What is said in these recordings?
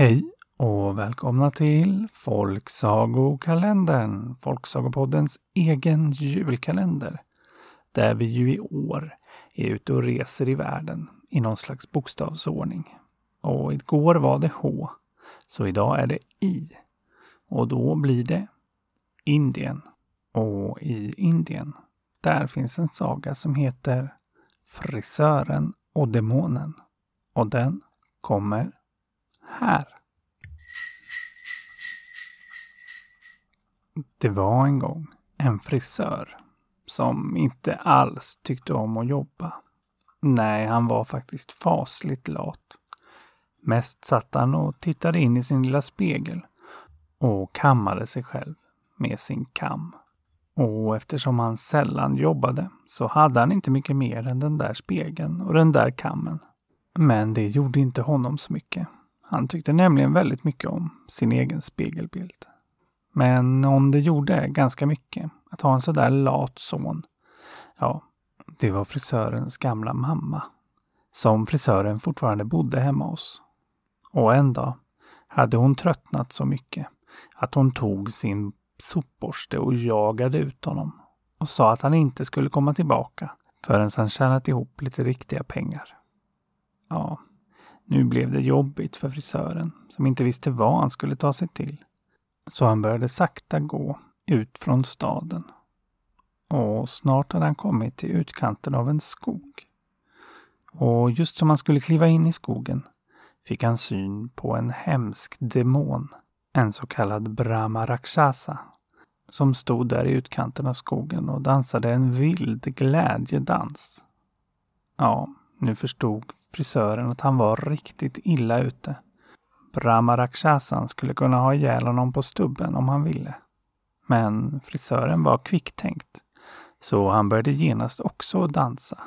Hej och välkomna till Folksagokalendern, Folksagopoddens egen julkalender. Där vi ju i år är ute och reser i världen i någon slags bokstavsordning. Och igår var det H, så idag är det I. Och då blir det Indien. Och i Indien, där finns en saga som heter Frisören och demonen. Och den kommer här. Det var en gång en frisör som inte alls tyckte om att jobba. Nej, han var faktiskt fasligt lat. Mest satt han och tittade in i sin lilla spegel och kammade sig själv med sin kam. Och eftersom han sällan jobbade så hade han inte mycket mer än den där spegeln och den där kammen. Men det gjorde inte honom så mycket. Han tyckte nämligen väldigt mycket om sin egen spegelbild. Men om det gjorde ganska mycket att ha en sådär lat son, ja, det var frisörens gamla mamma. Som frisören fortfarande bodde hemma hos. Och en dag hade hon tröttnat så mycket att hon tog sin sopborste och jagade ut honom och sa att han inte skulle komma tillbaka förrän han tjänat ihop lite riktiga pengar. Ja, nu blev det jobbigt för frisören som inte visste vad han skulle ta sig till. Så han började sakta gå ut från staden. Och snart hade han kommit till utkanten av en skog. Och just som han skulle kliva in i skogen fick han syn på en hemsk demon, en så kallad Brahma Rakshasa, som stod där i utkanten av skogen och dansade en vild glädjedans. Ja, nu förstod frisören att han var riktigt illa ute. Brahma Rakshasan skulle kunna ha ihjäl honom på stubben om han ville. Men frisören var kvicktänkt, så han började genast också dansa.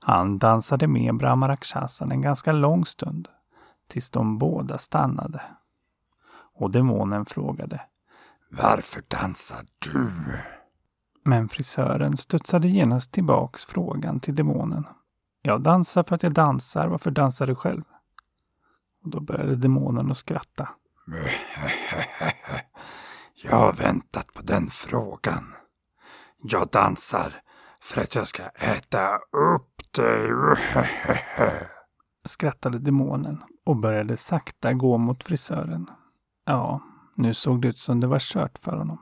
Han dansade med Brahma Rakshasan en ganska lång stund, tills de båda stannade. Och demonen frågade Varför dansar du? Men frisören studsade genast tillbaks frågan till demonen. Jag dansar för att jag dansar, varför dansar du själv? Och då började demonen att skratta. Jag har väntat på den frågan. Jag dansar för att jag ska äta upp dig. Skrattade demonen och började sakta gå mot frisören. Ja, nu såg det ut som det var kört för honom.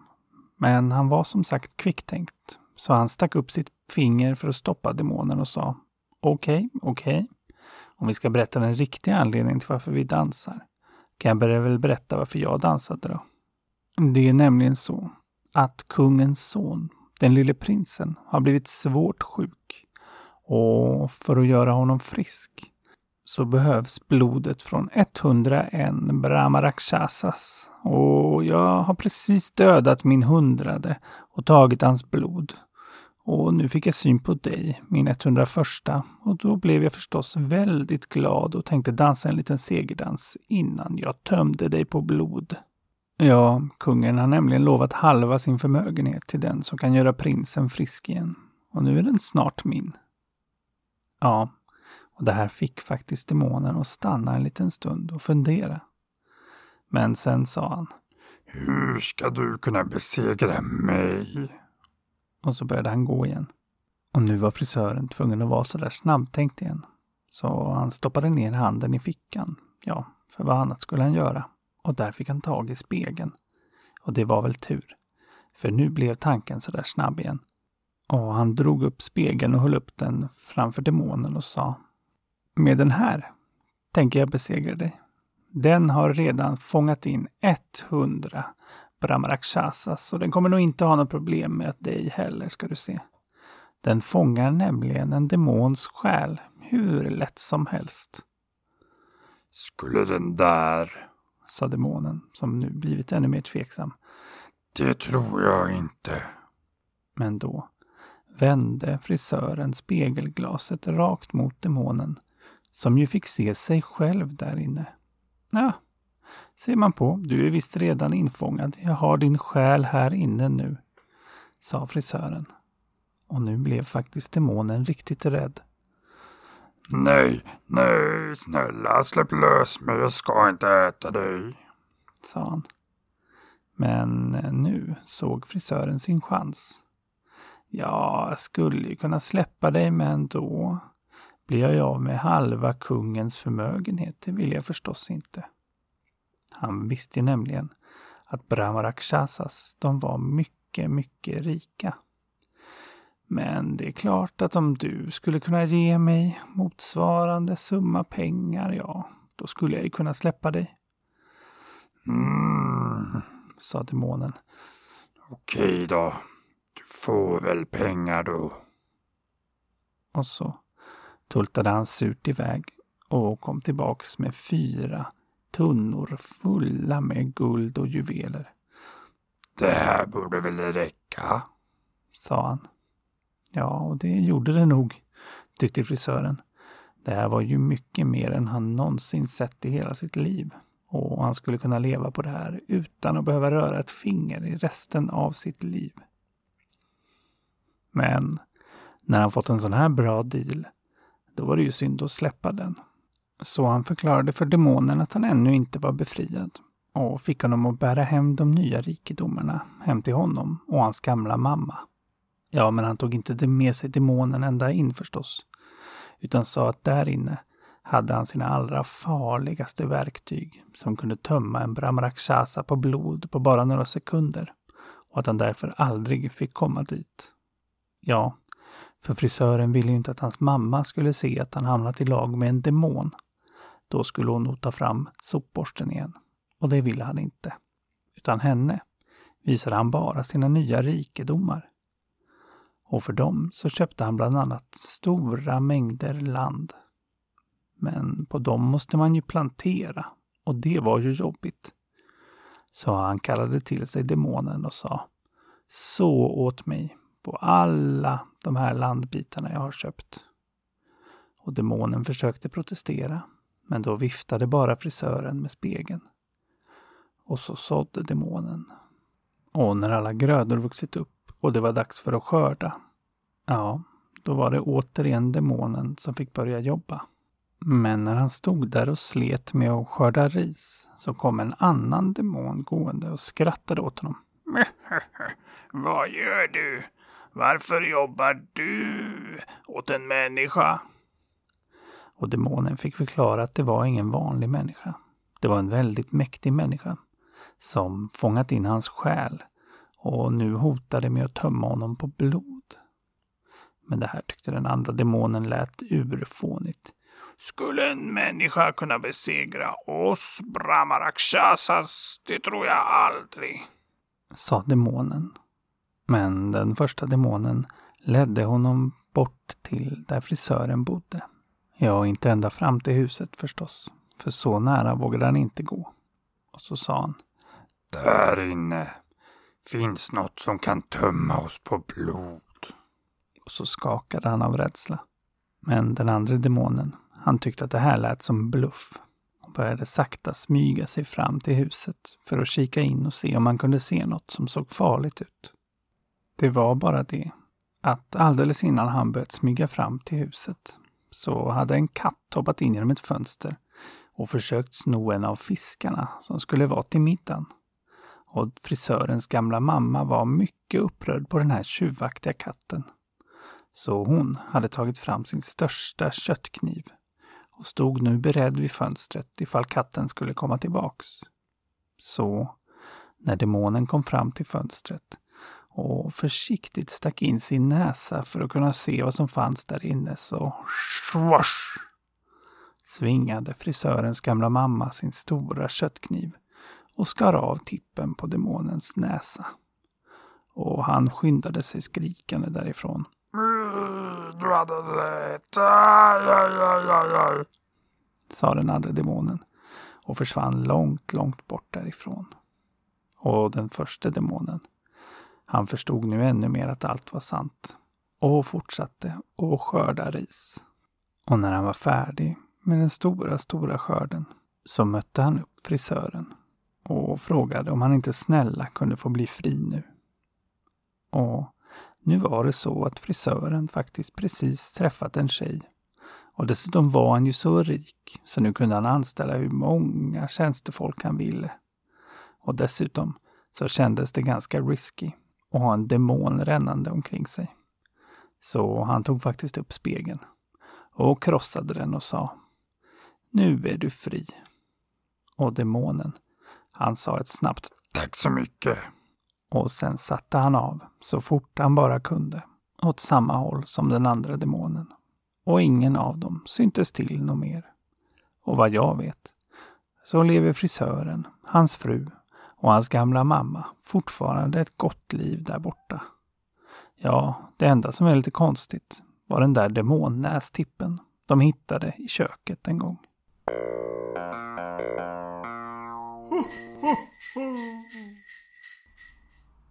Men han var som sagt kvicktänkt, så han stack upp sitt finger för att stoppa demonen och sa Okej, okay, okej. Okay. Om vi ska berätta den riktiga anledningen till varför vi dansar, kan jag börja väl berätta varför jag dansade då. Det är nämligen så att kungens son, den lille prinsen, har blivit svårt sjuk. Och för att göra honom frisk så behövs blodet från 101 Brahmarakshasas. Och jag har precis dödat min hundrade och tagit hans blod. Och nu fick jag syn på dig, min 101 och då blev jag förstås väldigt glad och tänkte dansa en liten segerdans innan jag tömde dig på blod. Ja, kungen har nämligen lovat halva sin förmögenhet till den som kan göra prinsen frisk igen. Och nu är den snart min. Ja, och det här fick faktiskt demonen att stanna en liten stund och fundera. Men sen sa han. Hur ska du kunna besegra mig? Och så började han gå igen. Och nu var frisören tvungen att vara så där snabbtänkt igen. Så han stoppade ner handen i fickan. Ja, för vad annat skulle han göra? Och där fick han tag i spegeln. Och det var väl tur. För nu blev tanken så där snabb igen. Och han drog upp spegeln och höll upp den framför demonen och sa Med den här tänker jag besegra dig. Den har redan fångat in 100 Brahmarakshasas så den kommer nog inte ha något problem med att dig heller ska du se. Den fångar nämligen en demons själ hur lätt som helst. Skulle den där, sa demonen som nu blivit ännu mer tveksam. Det tror jag inte. Men då vände frisören spegelglaset rakt mot demonen som ju fick se sig själv där inne. Ja, ser man på, du är visst redan infångad. Jag har din själ här inne nu, sa frisören. Och nu blev faktiskt demonen riktigt rädd. Nej, nej, snälla släpp lös mig, jag ska inte äta dig. Sa han. Men nu såg frisören sin chans. Ja, jag skulle ju kunna släppa dig, men då blir jag av med halva kungens förmögenhet. Det vill jag förstås inte. Han visste ju nämligen att Brahmarakshasas, de var mycket, mycket rika. Men det är klart att om du skulle kunna ge mig motsvarande summa pengar, ja, då skulle jag ju kunna släppa dig. Mm, sa demonen. Okej då, du får väl pengar då. Och så tultade han surt iväg och kom tillbaks med fyra tunnor fulla med guld och juveler. Det här borde väl räcka? sa han. Ja, och det gjorde det nog, tyckte frisören. Det här var ju mycket mer än han någonsin sett i hela sitt liv. Och han skulle kunna leva på det här utan att behöva röra ett finger i resten av sitt liv. Men när han fått en sån här bra deal, då var det ju synd att släppa den. Så han förklarade för demonen att han ännu inte var befriad och fick honom att bära hem de nya rikedomarna hem till honom och hans gamla mamma. Ja, men han tog inte med sig demonen ända in förstås, utan sa att där inne hade han sina allra farligaste verktyg som kunde tömma en Brahmarakshasa på blod på bara några sekunder och att han därför aldrig fick komma dit. Ja, för frisören ville ju inte att hans mamma skulle se att han hamnat i lag med en demon. Då skulle hon nog ta fram sopborsten igen. Och det ville han inte. Utan henne visade han bara sina nya rikedomar. Och för dem så köpte han bland annat stora mängder land. Men på dem måste man ju plantera och det var ju jobbigt. Så han kallade till sig demonen och sa Så åt mig på alla de här landbitarna jag har köpt. Och demonen försökte protestera, men då viftade bara frisören med spegeln. Och så sådde demonen. Och när alla grödor vuxit upp och det var dags för att skörda, ja, då var det återigen demonen som fick börja jobba. Men när han stod där och slet med att skörda ris så kom en annan demon gående och skrattade åt honom. Vad gör du? Varför jobbar du åt en människa? Och demonen fick förklara att det var ingen vanlig människa. Det var en väldigt mäktig människa som fångat in hans själ och nu hotade med att tömma honom på blod. Men det här tyckte den andra demonen lät urfånigt. Skulle en människa kunna besegra oss Brahmarakshasas? Det tror jag aldrig. Sa demonen. Men den första demonen ledde honom bort till där frisören bodde. Ja, inte ända fram till huset förstås. För så nära vågade han inte gå. Och så sa han. Där inne finns något som kan tömma oss på blod. Och så skakade han av rädsla. Men den andra demonen, han tyckte att det här lät som bluff och började sakta smyga sig fram till huset för att kika in och se om han kunde se något som såg farligt ut. Det var bara det att alldeles innan han börjat smyga fram till huset så hade en katt hoppat in genom ett fönster och försökt sno en av fiskarna som skulle vara till middagen. Och frisörens gamla mamma var mycket upprörd på den här tjuvaktiga katten. Så hon hade tagit fram sin största köttkniv och stod nu beredd vid fönstret ifall katten skulle komma tillbaks. Så, när demonen kom fram till fönstret och försiktigt stack in sin näsa för att kunna se vad som fanns där inne så swash svingade frisörens gamla mamma sin stora köttkniv och skar av tippen på demonens näsa. Och han skyndade sig skrikande därifrån. Du hade rätt. Aj, aj, aj, aj, aj. Sa den andra demonen och försvann långt, långt bort därifrån. Och den första demonen han förstod nu ännu mer att allt var sant och fortsatte att skörda ris. Och när han var färdig med den stora, stora skörden så mötte han upp frisören och frågade om han inte snälla kunde få bli fri nu. Och nu var det så att frisören faktiskt precis träffat en tjej Och dessutom var han ju så rik så nu kunde han anställa hur många tjänstefolk han ville. Och dessutom så kändes det ganska risky och ha en demon rännande omkring sig. Så han tog faktiskt upp spegeln och krossade den och sa Nu är du fri. Och demonen, han sa ett snabbt Tack så mycket. Och sen satte han av så fort han bara kunde åt samma håll som den andra demonen. Och ingen av dem syntes till något mer. Och vad jag vet så lever frisören, hans fru och hans gamla mamma fortfarande ett gott liv där borta. Ja, det enda som är lite konstigt var den där demonnästippen de hittade i köket en gång.